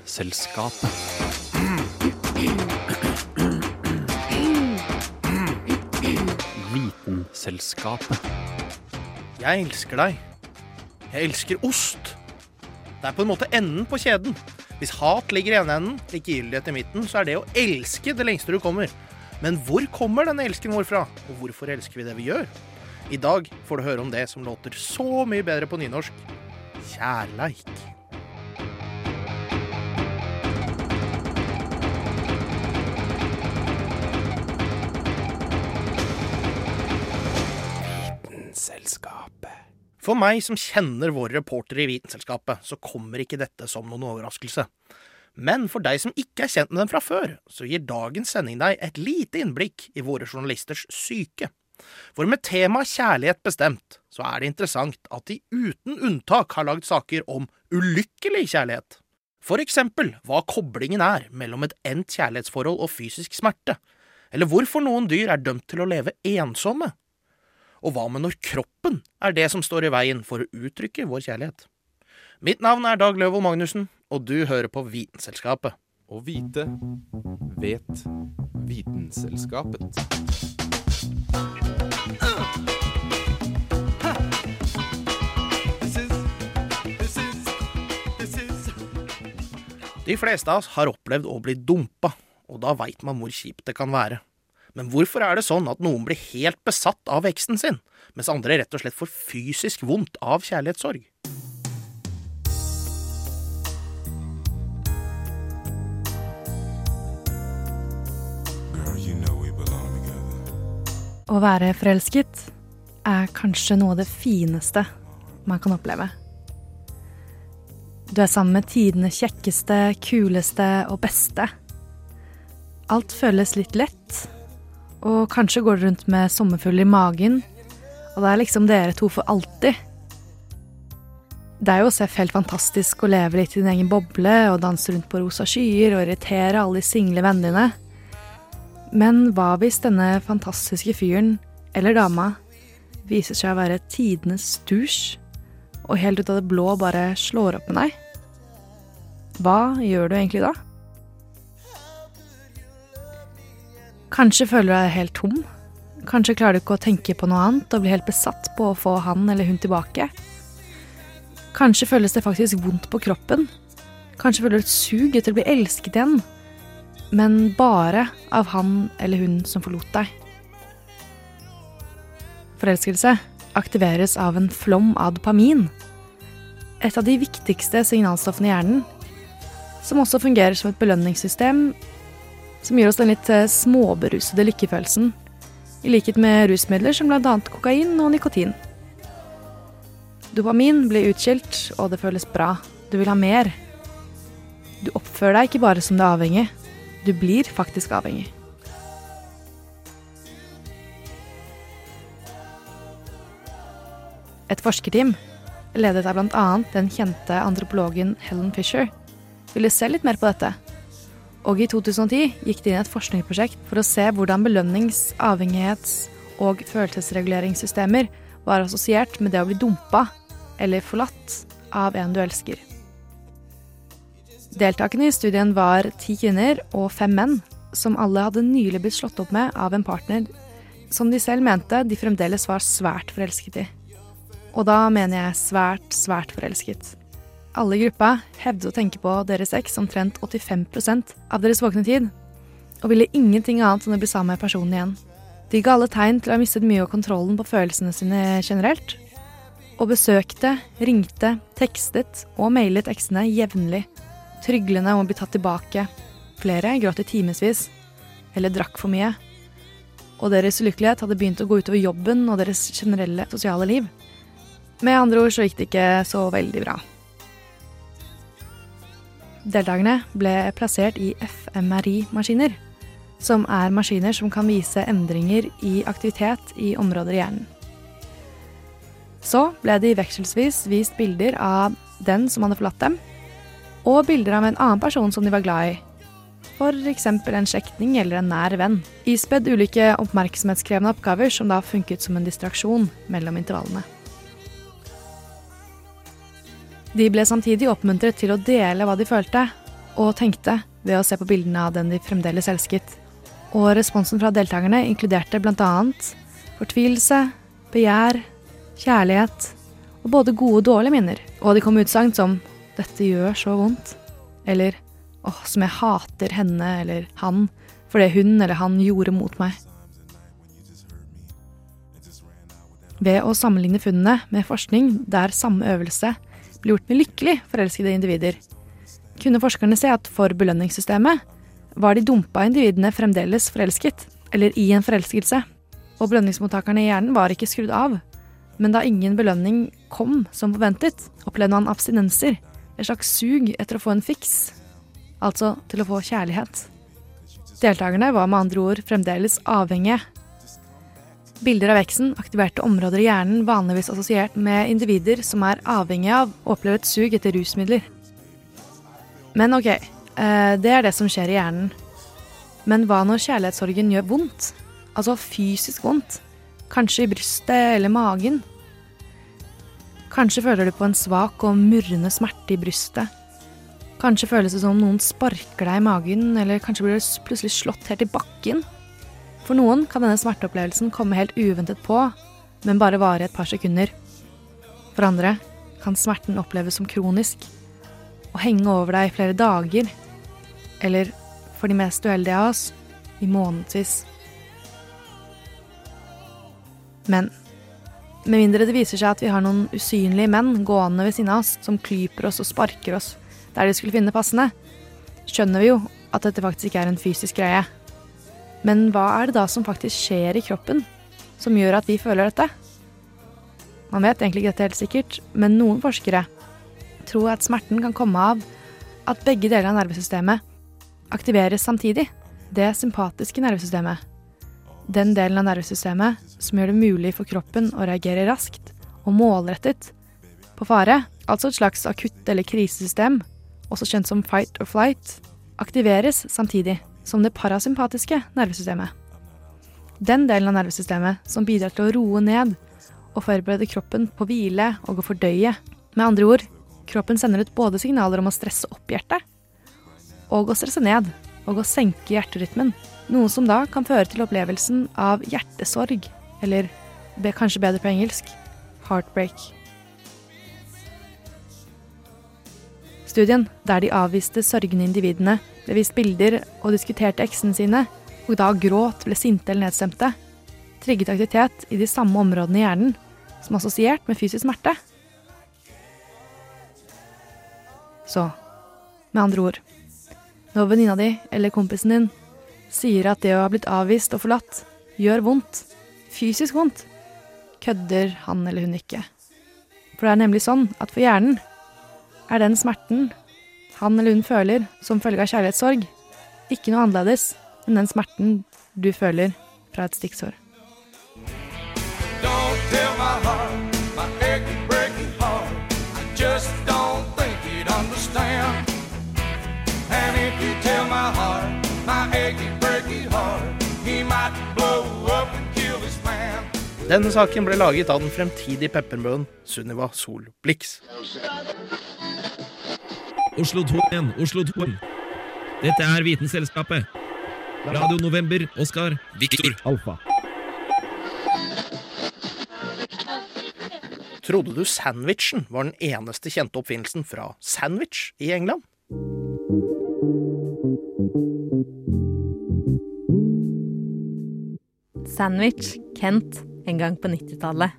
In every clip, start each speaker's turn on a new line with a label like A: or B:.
A: Vitenselskapet. Vitenselskapet.
B: Jeg elsker deg. Jeg elsker ost. Det er på en måte enden på kjeden. Hvis hat ligger i ene enden, likegyldighet i midten, så er det å elske det lengste du kommer. Men hvor kommer denne elsken vår fra, og hvorfor elsker vi det vi gjør? I dag får du høre om det som låter så mye bedre på nynorsk kjærleik. For meg som kjenner våre reportere i Vitenselskapet, så kommer ikke dette som noen overraskelse. Men for deg som ikke er kjent med dem fra før, så gir dagens sending deg et lite innblikk i våre journalisters syke. For med temaet kjærlighet bestemt, så er det interessant at de uten unntak har lagd saker om ulykkelig kjærlighet. For eksempel hva koblingen er mellom et endt kjærlighetsforhold og fysisk smerte, eller hvorfor noen dyr er dømt til å leve ensomme, og hva med når kroppen er det som står i veien for å uttrykke vår kjærlighet? Mitt navn er Dag Løvold Magnussen, og du hører på Vitenselskapet.
C: Å vite vet Vitenselskapet.
B: De fleste av oss har opplevd å bli dumpa, og da veit man hvor kjipt det kan være. Men hvorfor er det sånn at noen blir helt besatt av veksten sin, mens andre rett og slett får fysisk vondt av kjærlighetssorg?
D: Å være forelsket er kanskje noe av det fineste man kan oppleve. Du er sammen med tidene kjekkeste, kuleste og beste. Alt føles litt lett, og kanskje går du rundt med sommerfugl i magen, og det er liksom dere to for alltid. Det er jo Seff helt fantastisk å leve litt i din egen boble og danse rundt på rosa skyer og irritere alle de single vennene dine. Men hva hvis denne fantastiske fyren, eller dama, viser seg å være tidenes dusj, og helt ut av det blå bare slår opp med deg? Hva gjør du egentlig da? Kanskje føler du deg helt tom. Kanskje klarer du ikke å tenke på noe annet og blir helt besatt på å få han eller hun tilbake. Kanskje føles det faktisk vondt på kroppen. Kanskje føler du et sug etter å bli elsket igjen men bare av han eller hun som forlot deg. Forelskelse aktiveres av en flom av dopamin, et av de viktigste signalstoffene i hjernen, som også fungerer som et belønningssystem som gir oss den litt eh, småberusede lykkefølelsen, i likhet med rusmidler som bl.a. kokain og nikotin. Dopamin blir utskilt, og det føles bra. Du vil ha mer. Du oppfører deg ikke bare som du er avhengig, du blir faktisk avhengig. Et forskerteam, ledet av bl.a. den kjente antropologen Helen Fisher, ville se litt mer på dette. Og i 2010 gikk det inn et forskningsprosjekt for å se hvordan belønnings-, avhengighets- og følelsesreguleringssystemer var assosiert med det å bli dumpa eller forlatt av en du elsker. Deltakerne i studien var ti kvinner og fem menn, som alle hadde nylig blitt slått opp med av en partner som de selv mente de fremdeles var svært forelsket i. Og da mener jeg svært, svært forelsket. Alle i gruppa hevdet å tenke på deres eks omtrent 85% av deres våkne tid, og ville ingenting annet enn å bli sammen med personen igjen. De ga alle tegn til å ha mistet mye av kontrollen på følelsene sine generelt, og besøkte, ringte, tekstet og mailet eksene jevnlig tryglende om å bli tatt tilbake. Flere gråt i timevis, eller drakk for mye. Og deres ulykkelighet hadde begynt å gå utover jobben og deres generelle sosiale liv. Med andre ord så gikk det ikke så veldig bra. Deltakerne ble plassert i FMRI-maskiner, som er maskiner som kan vise endringer i aktivitet i områder i hjernen. Så ble de vekselsvis vist bilder av den som hadde forlatt dem, og bilder av en annen person som de var glad i. F.eks. en slektning eller en nær venn. Ispedd ulike oppmerksomhetskrevende oppgaver som da funket som en distraksjon mellom intervallene. De ble samtidig oppmuntret til å dele hva de følte, og tenkte ved å se på bildene av den de fremdeles elsket. Og responsen fra deltakerne inkluderte bl.a. fortvilelse, begjær, kjærlighet og både gode og dårlige minner. Og de kom med utsagn som 'dette gjør så vondt', eller 'åh, som jeg hater henne eller han for det hun eller han gjorde mot meg'. Ved å sammenligne funnene med forskning der samme øvelse ble gjort med lykkelig forelskede individer, kunne forskerne se at for belønningssystemet var de dumpa individene fremdeles forelsket, eller i en forelskelse, og belønningsmottakerne i hjernen var ikke skrudd av. Men da ingen belønning kom som forventet, opplevde han abstinenser, et slags sug etter å få en fiks, altså til å få kjærlighet. Deltakerne var med andre ord fremdeles avhengige. Bilder av veksten aktiverte områder i hjernen vanligvis assosiert med individer som er avhengige av å oppleve et sug etter rusmidler. Men ok, eh, det er det som skjer i hjernen. Men hva når kjærlighetssorgen gjør vondt? Altså fysisk vondt? Kanskje i brystet eller magen? Kanskje føler du på en svak og murrende smerte i brystet. Kanskje føles det som om noen sparker deg i magen, eller kanskje blir du plutselig slått helt i bakken. For noen kan denne smerteopplevelsen komme helt uventet på, men bare vare et par sekunder. For andre kan smerten oppleves som kronisk og henge over deg i flere dager, eller for de mest uheldige av oss i månedsvis. Men med mindre det viser seg at vi har noen usynlige menn gående ved siden av oss som klyper oss og sparker oss der de skulle finne passende, skjønner vi jo at dette faktisk ikke er en fysisk greie. Men hva er det da som faktisk skjer i kroppen som gjør at vi føler dette? Man vet egentlig ikke dette helt sikkert, men noen forskere tror at smerten kan komme av at begge deler av nervesystemet aktiveres samtidig. Det sympatiske nervesystemet. Den delen av nervesystemet som gjør det mulig for kroppen å reagere raskt og målrettet på fare, altså et slags akutt- eller krisesystem, også kjent som fight or flight, aktiveres samtidig som det parasympatiske nervesystemet. Den delen av nervesystemet som bidrar til å roe ned og forberede kroppen på hvile og å fordøye. Med andre ord, kroppen sender ut både signaler om å stresse opp hjertet og å stresse ned og å senke hjerterytmen. Noe som da kan føre til opplevelsen av hjertesorg, eller kanskje bedre på engelsk heartbreak. Studien, der de avviste sørgende individene ble vist bilder og diskuterte eksene sine, og da gråt, ble sinte eller nedstemte, trigget aktivitet i de samme områdene i hjernen som assosiert med fysisk smerte. Så, med andre ord, når venninna di eller kompisen din sier at det å ha blitt avvist og forlatt gjør vondt, fysisk vondt, kødder han eller hun ikke. For det er nemlig sånn at for hjernen er den smerten han eller hun føler som følge av kjærlighetssorg, ikke noe annerledes enn den smerten du føler fra et stikksår. Don't tell my heart, my aching, breaking heart. I just don't think you'd understand. And if you tell my heart, my aching, breaking heart, he might blow up and kill this man.
B: Denne saken ble laget av den fremtidige peppermøen Sunniva Sol Blix.
E: Oslo 2 igjen, Oslo 2. Dette er Vitenselskapet. Radio November, Oskar, Viktor, Alfa.
B: Trodde du sandwichen var den eneste kjente oppfinnelsen fra sandwich i England?
F: Sandwich, Kent, en gang på 90-tallet.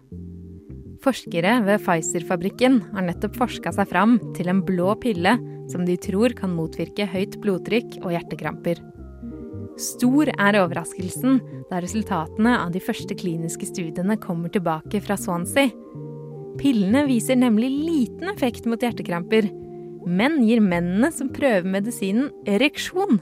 F: Forskere ved Pfizer-fabrikken har nettopp forska seg fram til en blå pille som de tror kan motvirke høyt blodtrykk og hjertekramper. Stor er overraskelsen da resultatene av de første kliniske studiene kommer tilbake fra Swansea. Pillene viser nemlig liten effekt mot hjertekramper, men gir mennene som prøver medisinen, ereksjon.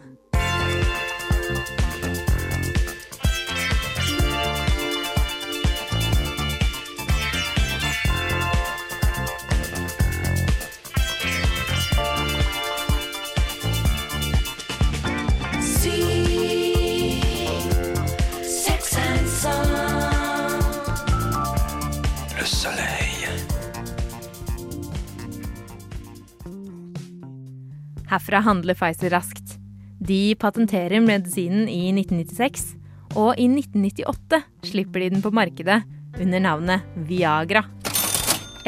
F: Herfra handler Pfizer raskt. De patenterer medisinen i 1996, og i 1998 slipper de den på markedet under navnet Viagra.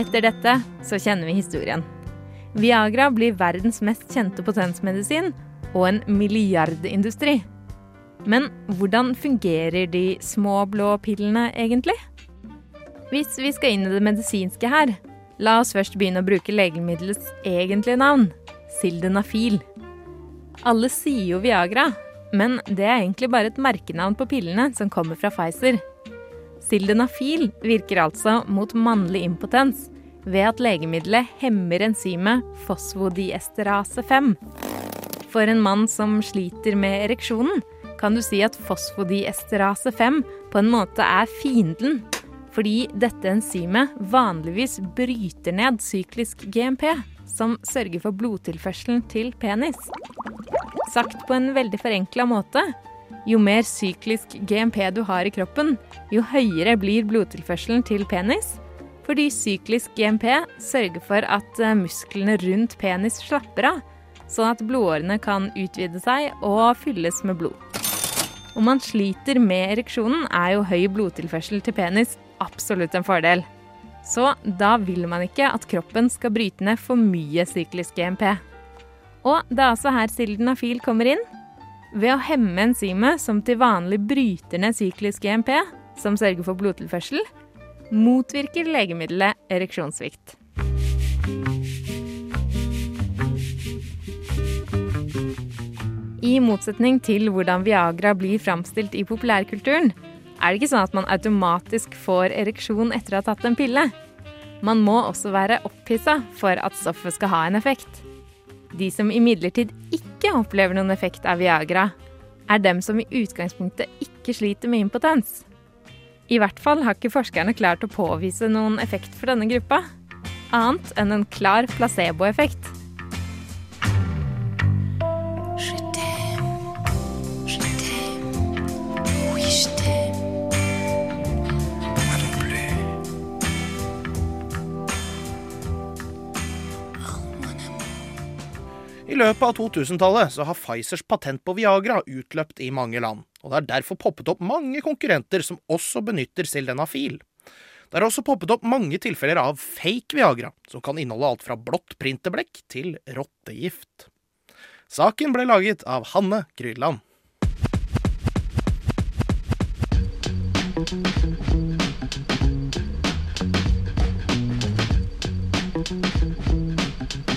F: Etter dette så kjenner vi historien. Viagra blir verdens mest kjente potensmedisin og en milliardindustri. Men hvordan fungerer de små blå pillene egentlig? Hvis vi skal inn i det medisinske her, la oss først begynne å bruke legemiddelets egentlige navn sildenafil. Alle sier jo Viagra, men det er egentlig bare et merkenavn på pillene som kommer fra Pfizer. Sildenafil virker altså mot mannlig impotens ved at legemiddelet hemmer enzymet fosfodiesterase 5. For en mann som sliter med ereksjonen, kan du si at fosfodiesterase 5 på en måte er fienden. Fordi dette enzymet vanligvis bryter ned syklisk GMP, som sørger for blodtilførselen til penis. Sagt på en veldig forenkla måte jo mer syklisk GMP du har i kroppen, jo høyere blir blodtilførselen til penis. Fordi syklisk GMP sørger for at eh, musklene rundt penis slapper av, sånn at blodårene kan utvide seg og fylles med blod. Om man sliter med ereksjonen, er jo høy blodtilførsel til penis absolutt en fordel. Så da vil man ikke at kroppen skal bryte ned for mye syklisk GMP. Og det er altså her sildenafil kommer inn. Ved å hemme enzymet som til vanlig bryter ned syklisk GMP, som sørger for blodtilførsel, motvirker legemiddelet ereksjonssvikt. I motsetning til hvordan Viagra blir framstilt i populærkulturen, er det ikke sånn at man automatisk får ereksjon etter å ha tatt en pille. Man må også være opphissa for at stoffet skal ha en effekt. De som imidlertid ikke opplever noen effekt av Viagra, er dem som i utgangspunktet ikke sliter med impotens. I hvert fall har ikke forskerne klart å påvise noen effekt for denne gruppa, annet enn en klar placeboeffekt.
B: Løpet av 2000-tallet så har Pfizers patent på Viagra utløpt i mange land, og det har derfor poppet opp mange konkurrenter som også benytter sildenafil. Det har også poppet opp mange tilfeller av fake Viagra, som kan inneholde alt fra blått printerblekk til rottegift. Saken ble laget av Hanne Grydland.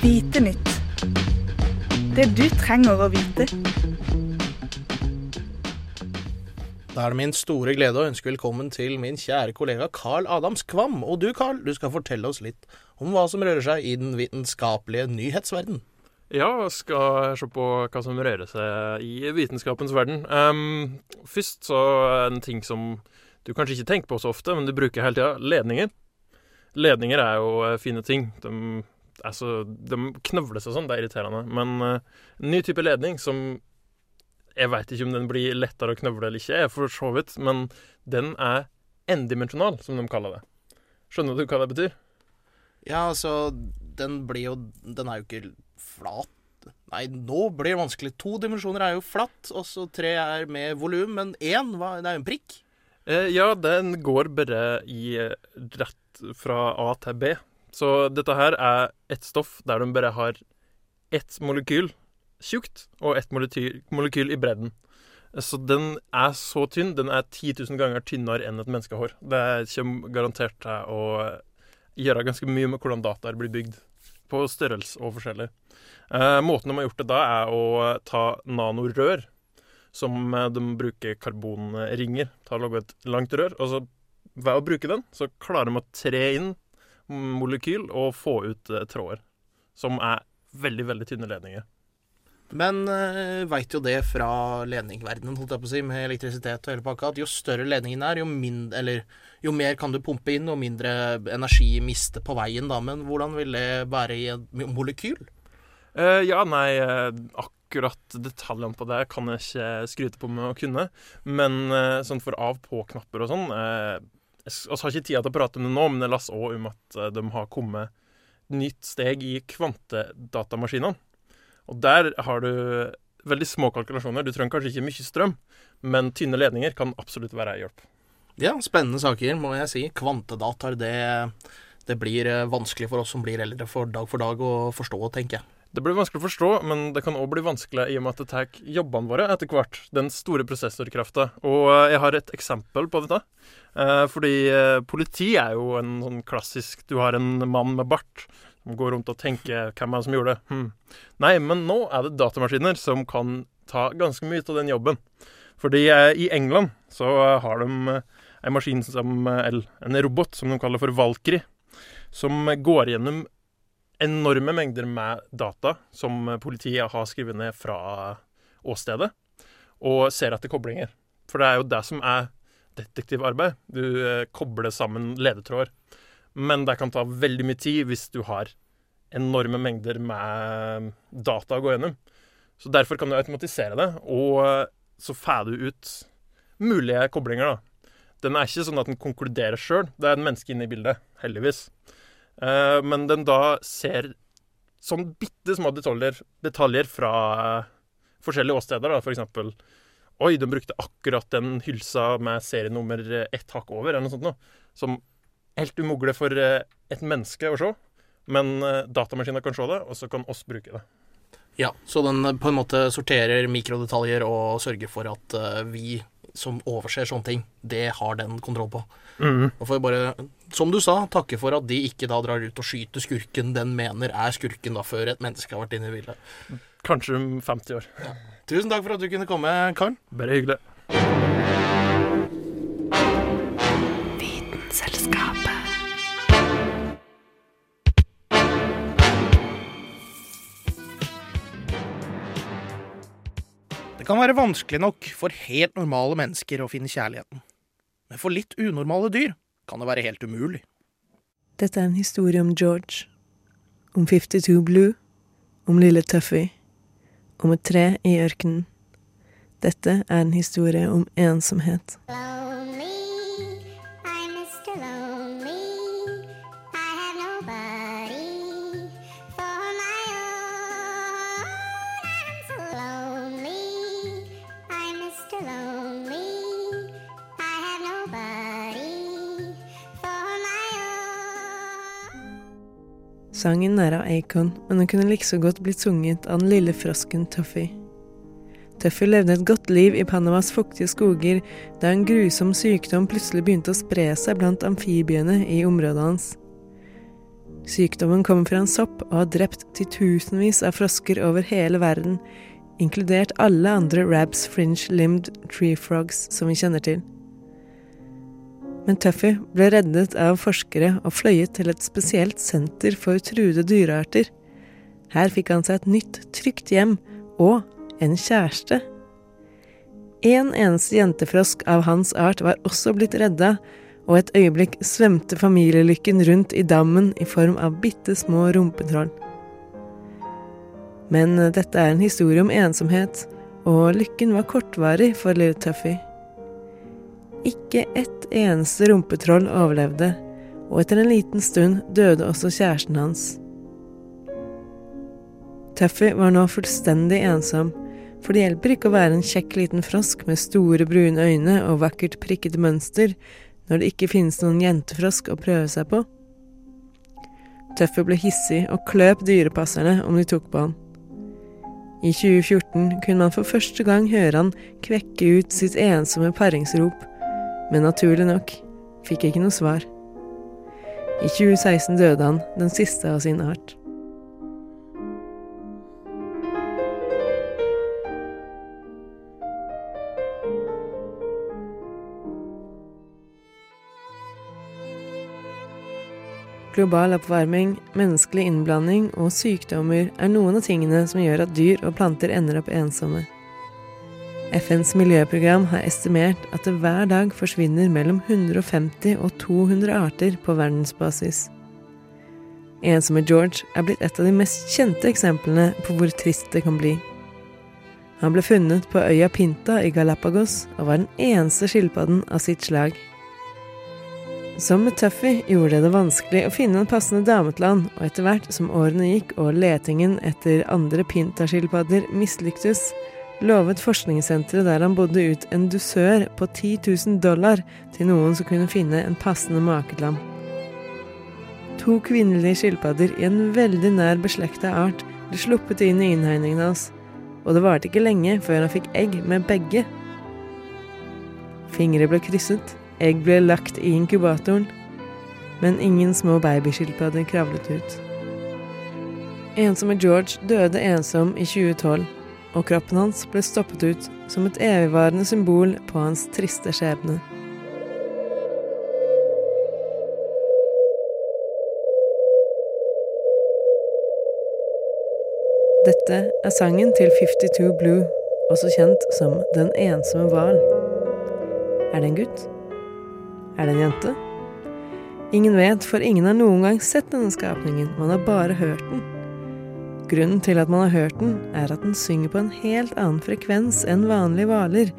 G: Hvite nytt. Det du trenger å vite.
B: Da er det min store glede å ønske velkommen til min kjære kollega Carl Adams Kvam. Og du, Carl, du skal fortelle oss litt om hva som rører seg i den vitenskapelige nyhetsverden.
H: Ja, skal se på hva som rører seg i vitenskapens verden. Um, først så en ting som du kanskje ikke tenker på så ofte, men du bruker hele tida. Ledninger. Ledninger er jo eh, fine ting. De, altså, de knøvles og sånn, det er irriterende. Men uh, ny type ledning som Jeg veit ikke om den blir lettere å knøvle eller ikke, for så vidt, men den er endimensjonal, som de kaller det. Skjønner du hva det betyr?
B: Ja, altså, den blir jo Den er jo ikke flat. Nei, nå blir det vanskelig. To dimensjoner er jo flatt, og så tre er med volum, men én hva- det er jo en prikk.
H: Eh, ja, den går bare i eh, rett fra A til B. Så dette her er ett stoff der de bare har ett molekyl tjukt og ett molekyl, i bredden. Så den er så tynn. Den er 10 000 ganger tynnere enn et menneskehår. Det kommer garantert til å gjøre ganske mye med hvordan dataer blir bygd. På størrelse og forskjellig. Eh, måten de har gjort det da, er å ta nanorør, som eh, de bruker karbonringer Ta og et langt rør. Og så ved å bruke den, så klarer de å tre inn molekyl og få ut eh, tråder. Som er veldig, veldig tynne ledninger.
B: Men uh, veit jo det fra ledningverdenen, holdt jeg på å si, med elektrisitet og hele pakka, at jo større ledningen er, jo, mindre, eller, jo mer kan du pumpe inn, og mindre energi miste på veien, da. Men hvordan vil det være i et molekyl?
H: Uh, ja, nei, eh, akkurat detaljene på det kan jeg ikke skryte på med å kunne. Men sånn for av-på-knapper og sånn Jeg har ikke tid til å prate om det nå, men jeg leste òg om at eh, de har kommet nytt steg i kvantedatamaskinene. Og der har du veldig små kalkulasjoner. Du trenger kanskje ikke mye strøm, men tynne ledninger kan absolutt være hjelp.
B: Ja, spennende saker, må jeg si. Kvantedataer, det, det blir eh, vanskelig for oss som blir eldre for dag for dag å forstå, tenker jeg.
H: Det blir vanskelig å forstå, men det kan òg bli vanskelig i og med at det tar jobbene våre etter hvert. Den store prosessorkrafta. Og eh, jeg har et eksempel på dette. Eh, fordi eh, politi er jo en sånn klassisk Du har en mann med bart som går rundt og tenker 'Hvem er det som gjorde det?' Hm. Nei, men nå er det datamaskiner som kan ta ganske mye av den jobben. Fordi i England så har de en maskin som Eller en robot som de kaller for Valkyrie. Som går gjennom enorme mengder med data som politiet har skrevet ned fra åstedet, og ser etter koblinger. For det er jo det som er detektivarbeid. Du eh, kobler sammen ledetråder. Men det kan ta veldig mye tid hvis du har enorme mengder med data å gå gjennom. Så derfor kan du automatisere det, og eh, så får du ut mulige koblinger, da. Den er ikke sånn at den konkluderer sjøl. Det er et menneske inne i bildet, heldigvis. Eh, men den da ser sånn bitte små detaljer, detaljer fra eh, forskjellige åsteder, da, for eksempel Oi, den brukte akkurat den hylsa med serienummer ett hakk over, eller noe sånt noe. Som helt umulig for eh, et menneske å se. Men eh, datamaskiner kan se det, og så kan oss bruke det.
B: Ja, så den eh, på en måte sorterer mikrodetaljer og sørger for at eh, vi som overser sånne ting, det har den kontroll på.
H: Mm.
B: Og får jeg bare, som du sa, takke for at de ikke da drar ut og skyter skurken den mener er skurken, da, før et menneske har vært inne i bildet.
H: Kanskje om 50 år.
B: Tusen takk for at du kunne komme, Karl.
H: Bare hyggelig.
B: Det kan være vanskelig nok for helt normale mennesker å finne kjærligheten. Men for litt unormale dyr kan det være helt umulig.
I: Dette er en historie om George, om 52 Blue, om lille Tuffy, om et tre i ørkenen. Dette er en historie om ensomhet.
J: Lonely,
I: Sangen er av Acon, men den kunne like så godt blitt sunget av den lille frosken Tuffy. Tuffy levde et godt liv i Panamas fuktige skoger da en grusom sykdom plutselig begynte å spre seg blant amfibiene i området hans. Sykdommen kommer fra en sopp og har drept titusenvis av frosker over hele verden, inkludert alle andre Rabs fringe-limbed tree frogs som vi kjenner til. Men Tuffy ble reddet av forskere og fløyet til et spesielt senter for truede dyrearter. Her fikk han seg et nytt, trygt hjem og en kjæreste. En eneste jentefrosk av hans art var også blitt redda, og et øyeblikk svømte familielykken rundt i dammen i form av bitte små rumpetroll. Men dette er en historie om ensomhet, og lykken var kortvarig for lille Tuffy. Ikke ett eneste rumpetroll overlevde, og etter en liten stund døde også kjæresten hans. Tuffy var nå fullstendig ensom, for det hjelper ikke å være en kjekk liten frosk med store, brune øyne og vakkert prikkete mønster når det ikke finnes noen jentefrosk å prøve seg på. Tuffy ble hissig og kløp dyrepasserne om de tok på han. I 2014 kunne man for første gang høre han kvekke ut sitt ensomme paringsrop, men naturlig nok fikk jeg ikke noe svar. I 2016 døde han, den siste av sin art. Global oppvarming, menneskelig innblanding og sykdommer er noen av tingene som gjør at dyr og planter ender opp ensomme. FNs miljøprogram har estimert at det hver dag forsvinner mellom 150 og 200 arter på verdensbasis. Ensomme George er blitt et av de mest kjente eksemplene på hvor trist det kan bli. Han ble funnet på øya Pinta i Galapagos og var den eneste skilpadden av sitt slag. Som med Tuffy gjorde det det vanskelig å finne en passende dame til han, og etter hvert som årene gikk og letingen etter andre pintaskilpadder mislyktes, lovet forskningssenteret der han bodde ut en dusør på 10 000 dollar til noen som kunne finne en passende make til ham. To kvinnelige skilpadder i en veldig nær beslekta art ble sluppet inn i innhegningen hans, og det varte ikke lenge før han fikk egg med begge. Fingre ble krysset, egg ble lagt i inkubatoren, men ingen små babyskilpadder kravlet ut. Ensomme George døde ensom i 2012, og kroppen hans ble stoppet ut som et evigvarende symbol på hans triste skjebne. Dette er sangen til 52 Blue, også kjent som Den ensomme hval. Er det en gutt? Er det en jente? Ingen vet, for ingen har noen gang sett denne skapningen, man har bare hørt den. Grunnen til at man har hørt den, er at den synger på en helt annen frekvens enn vanlige hvaler,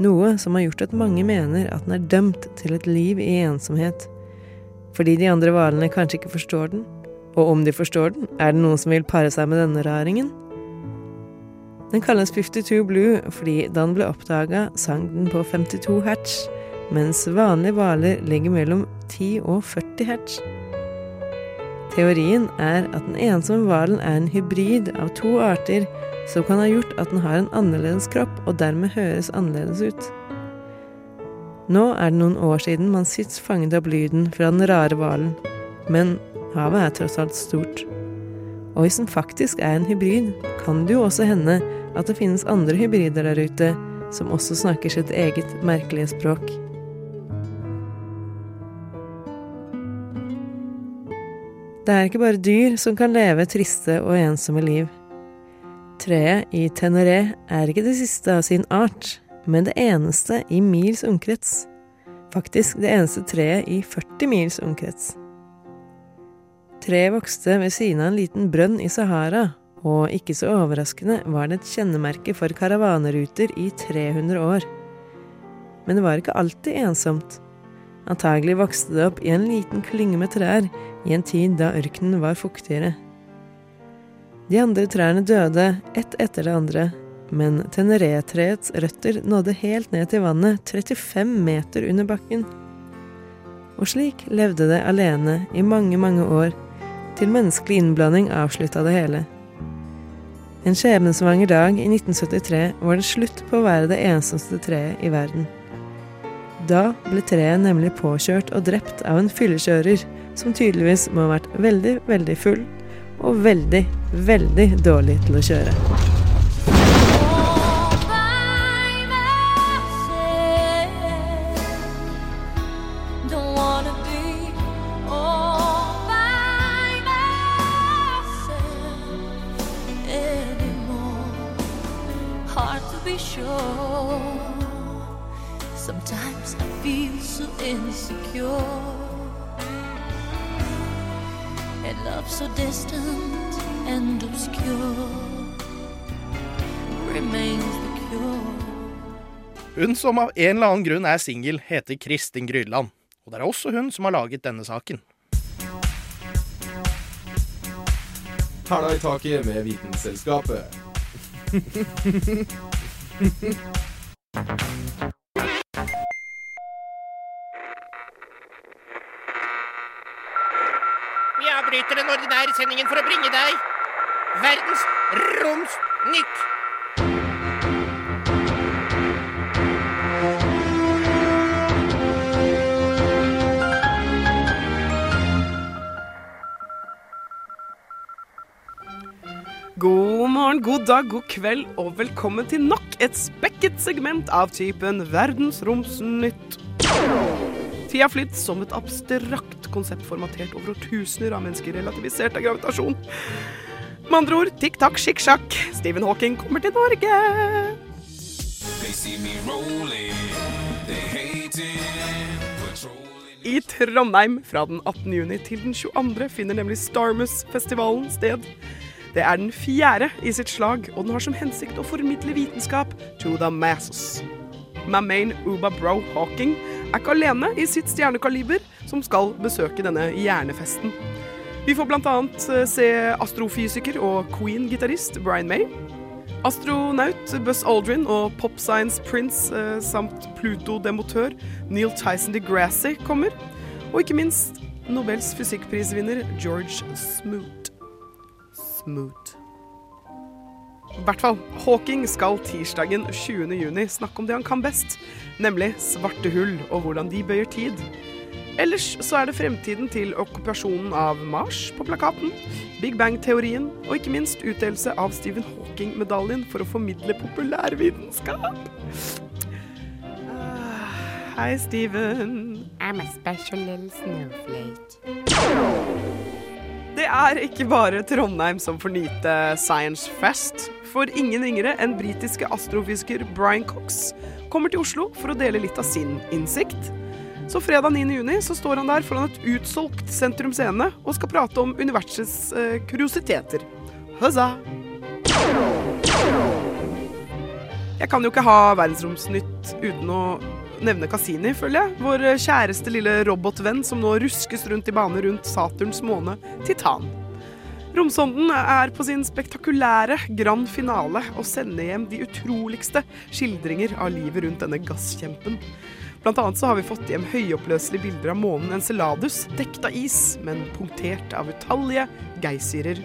I: noe som har gjort at mange mener at den er dømt til et liv i ensomhet. Fordi de andre hvalene kanskje ikke forstår den, og om de forstår den, er det noen som vil pare seg med denne raringen? Den kalles 52 Blue fordi da den ble oppdaga, sang den på 52 hertz, mens vanlige hvaler ligger mellom 10 og 40 hertz. Teorien er at den ensomme hvalen er en hybrid av to arter som kan ha gjort at den har en annerledes kropp og dermed høres annerledes ut. Nå er det noen år siden man sist fanget opp lyden fra den rare hvalen, men havet er tross alt stort. Og hvis den faktisk er en hybrid, kan det jo også hende at det finnes andre hybrider der ute som også snakker sitt eget merkelige språk. Det er ikke bare dyr som kan leve triste og ensomme liv. Treet i Teneré er ikke det siste av sin art, men det eneste i mils omkrets. Faktisk det eneste treet i 40 mils omkrets. Treet vokste ved siden av en liten brønn i Sahara, og ikke så overraskende var det et kjennemerke for karavaneruter i 300 år. Men det var ikke alltid ensomt. Antagelig vokste det opp i en liten klynge med trær i en tid da ørkenen var fuktigere. De andre trærne døde ett etter det andre, men teneré-treets røtter nådde helt ned til vannet 35 meter under bakken. Og slik levde det alene i mange, mange år, til menneskelig innblanding avslutta det hele. En skjebnesvanger dag i 1973 var det slutt på å være det ensomste treet i verden. Da ble treet nemlig påkjørt og drept av en fyllekjører som tydeligvis må ha vært veldig, veldig full og veldig, veldig dårlig til å kjøre.
K: Sometimes I feel so insecure. And love so distant and obscure remains the cure.
B: Hun som av en eller annen grunn er singel, heter Kristin Grydland. Og det er også hun som har laget denne saken.
C: Hæla i taket med Vitenselskapet.
B: Vi avbryter den ordinære sendingen for å bringe deg verdens romsnytt.
L: God morgen, god dag, god kveld, og velkommen til nok et spekket segment av typen Verdensromsnytt. Tida har flydd som et abstrakt konsept formatert over tusener av mennesker relativisert av gravitasjon. Med andre ord, tikk-takk, skikk-sjakk. Stephen Hawking kommer til Norge. I Trondheim fra den 18. juni til den 22. finner nemlig Starmus-festivalen sted. Det er den fjerde i sitt slag, og den har som hensikt å formidle vitenskap to the masses. My main Uba Bro Hawking er ikke alene i sitt stjernekaliber, som skal besøke denne hjernefesten. Vi får bl.a. se astrofysiker og Queen-gitarist Brian May. Astronaut Buzz Aldrin og Pop Science Prince eh, samt Pluto-demotør Neil Tyson DeGrassi kommer. Og ikke minst Nobels fysikkprisvinner George Smoot. Smoot. I hvert fall, Hawking skal tirsdagen 20. juni snakke om det han kan best, nemlig svarte hull og hvordan de bøyer tid. Ellers så er det fremtiden til okkupasjonen av Mars på plakaten, Big Bang-teorien og ikke minst utdelelse av Stephen Hawking-medaljen for å formidle populærvitenskap. Ah, Hei, Steven.
M: I'm a special little snowflake.
L: Det er ikke bare Trondheim som får nyte Science Fest. For ingen yngre enn britiske astrofysiker Brian Cox kommer til Oslo for å dele litt av sin innsikt. Så fredag 9. juni så står han der foran et utsolgt Sentrum Scene og skal prate om universets eh, kuriositeter. Huzza! Jeg kan jo ikke ha Verdensromsnytt uten å nevne Cassini, føler jeg. Vår kjæreste lille robotvenn som nå ruskes rundt i bane rundt Saturns måne Titan. Romsonden er på sin spektakulære grand finale og sender hjem de utroligste skildringer av livet rundt denne gasskjempen. Blant annet så har vi fått hjem høyoppløselige bilder av månen Enceladus dekt av is, men punktert av utallige geysirer.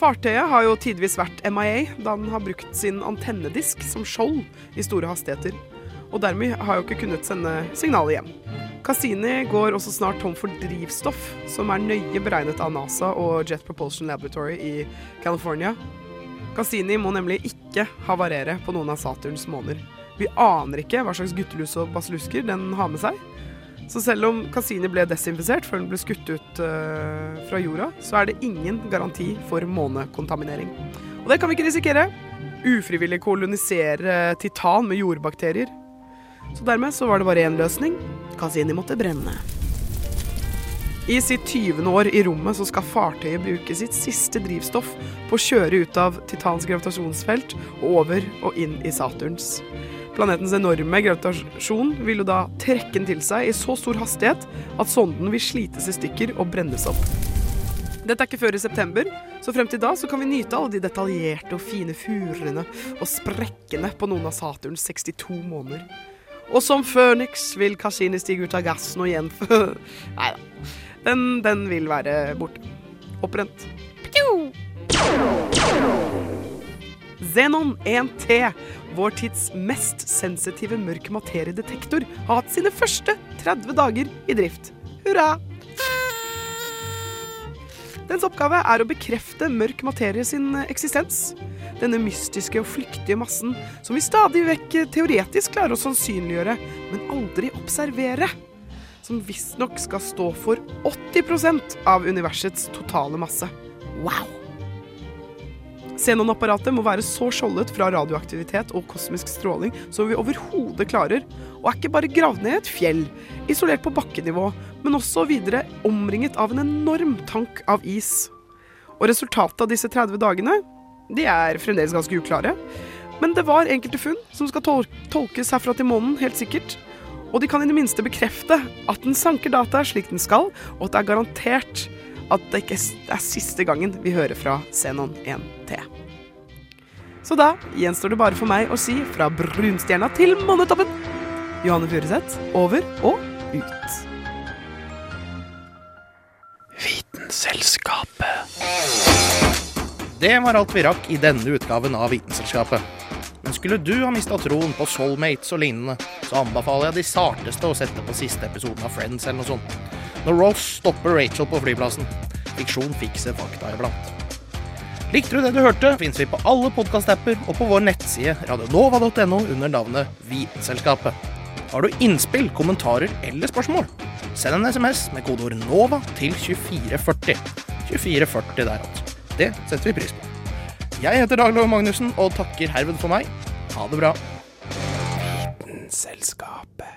L: Fartøyet har jo tidvis vært MIA, da den har brukt sin antennedisk som skjold i store hastigheter. Og dermed har jo ikke kunnet sende signalet hjem. Cassini går også snart tom for drivstoff, som er nøye beregnet av NASA og Jet Propulsion Laboratory i California. Cassini må nemlig ikke havarere på noen av Saturns måner. Vi aner ikke hva slags guttelus og basillusker den har med seg. Så selv om Cassini ble desinfisert før den ble skutt ut uh, fra jorda, så er det ingen garanti for månekontaminering. Og det kan vi ikke risikere. Ufrivillig kolonisere titan med jordbakterier. Så dermed så var det bare én løsning. Cassini måtte brenne. I sitt 20. år i rommet så skal fartøyet bruke sitt siste drivstoff på å kjøre ut av Titans gravitasjonsfelt og over og inn i Saturns. Planetens enorme gravitasjon vil jo da trekke den til seg i så stor hastighet at sonden vil slites i stykker og brennes opp. Dette er ikke før i september, så frem til da så kan vi nyte alle de detaljerte og fine furene og sprekkene på noen av Saturns 62 måneder. Og som Føniks vil Cassini stige ut av gassen og igjen Nei da. Den, den vil være borte. Opprent. Xenon 1T, vår tids mest sensitive mørk materiedetektor, har hatt sine første 30 dager i drift. Hurra! Dens oppgave er å bekrefte mørk materie sin eksistens. Denne mystiske og flyktige massen som vi stadig vekk teoretisk klarer å sannsynliggjøre, men aldri observere. Som visstnok skal stå for 80% av universets totale masse. Wow! Xenon-apparatet må være så skjoldet fra radioaktivitet og kosmisk stråling som vi overhodet klarer, og er ikke bare gravd ned i et fjell, isolert på bakkenivå, men også videre omringet av en enorm tank av is. Og resultatet av disse 30 dagene, de er fremdeles ganske uklare. Men det var enkelte funn som skal tol tolkes herfra til månen, helt sikkert. Og de kan i det minste bekrefte at den sanker data slik den skal, og at det er garantert at det ikke er siste gangen vi hører fra Xenon 1T. Så da gjenstår det bare for meg å si fra brunstjerna til månetoppen. Johanne Furuseth, over og ut.
B: Vitenselskapet. Det var alt vi rakk i denne utgaven av Vitenselskapet. Men skulle du ha mista troen på soulmates og lignende, så anbefaler jeg de sarteste å sette på siste episoden av Friends eller noe sånt. Når Ross stopper Rachel på flyplassen. Fiksjon fikser fakta iblant. Likte du det du hørte, finnes vi på alle podkastapper og på vår nettside radionova.no under navnet Vitenselskapet. Har du innspill, kommentarer eller spørsmål? Send en SMS med kodeord NOVA til 2440. 2440 der, altså. Det setter vi pris på. Jeg heter Dag Love Magnussen og takker herved for meg. Ha det bra.
C: Vitenselskapet.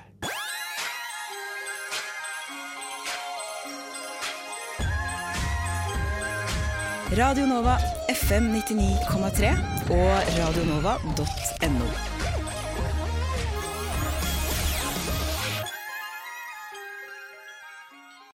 N: Radio Nova FM 99,3 og radionova.no.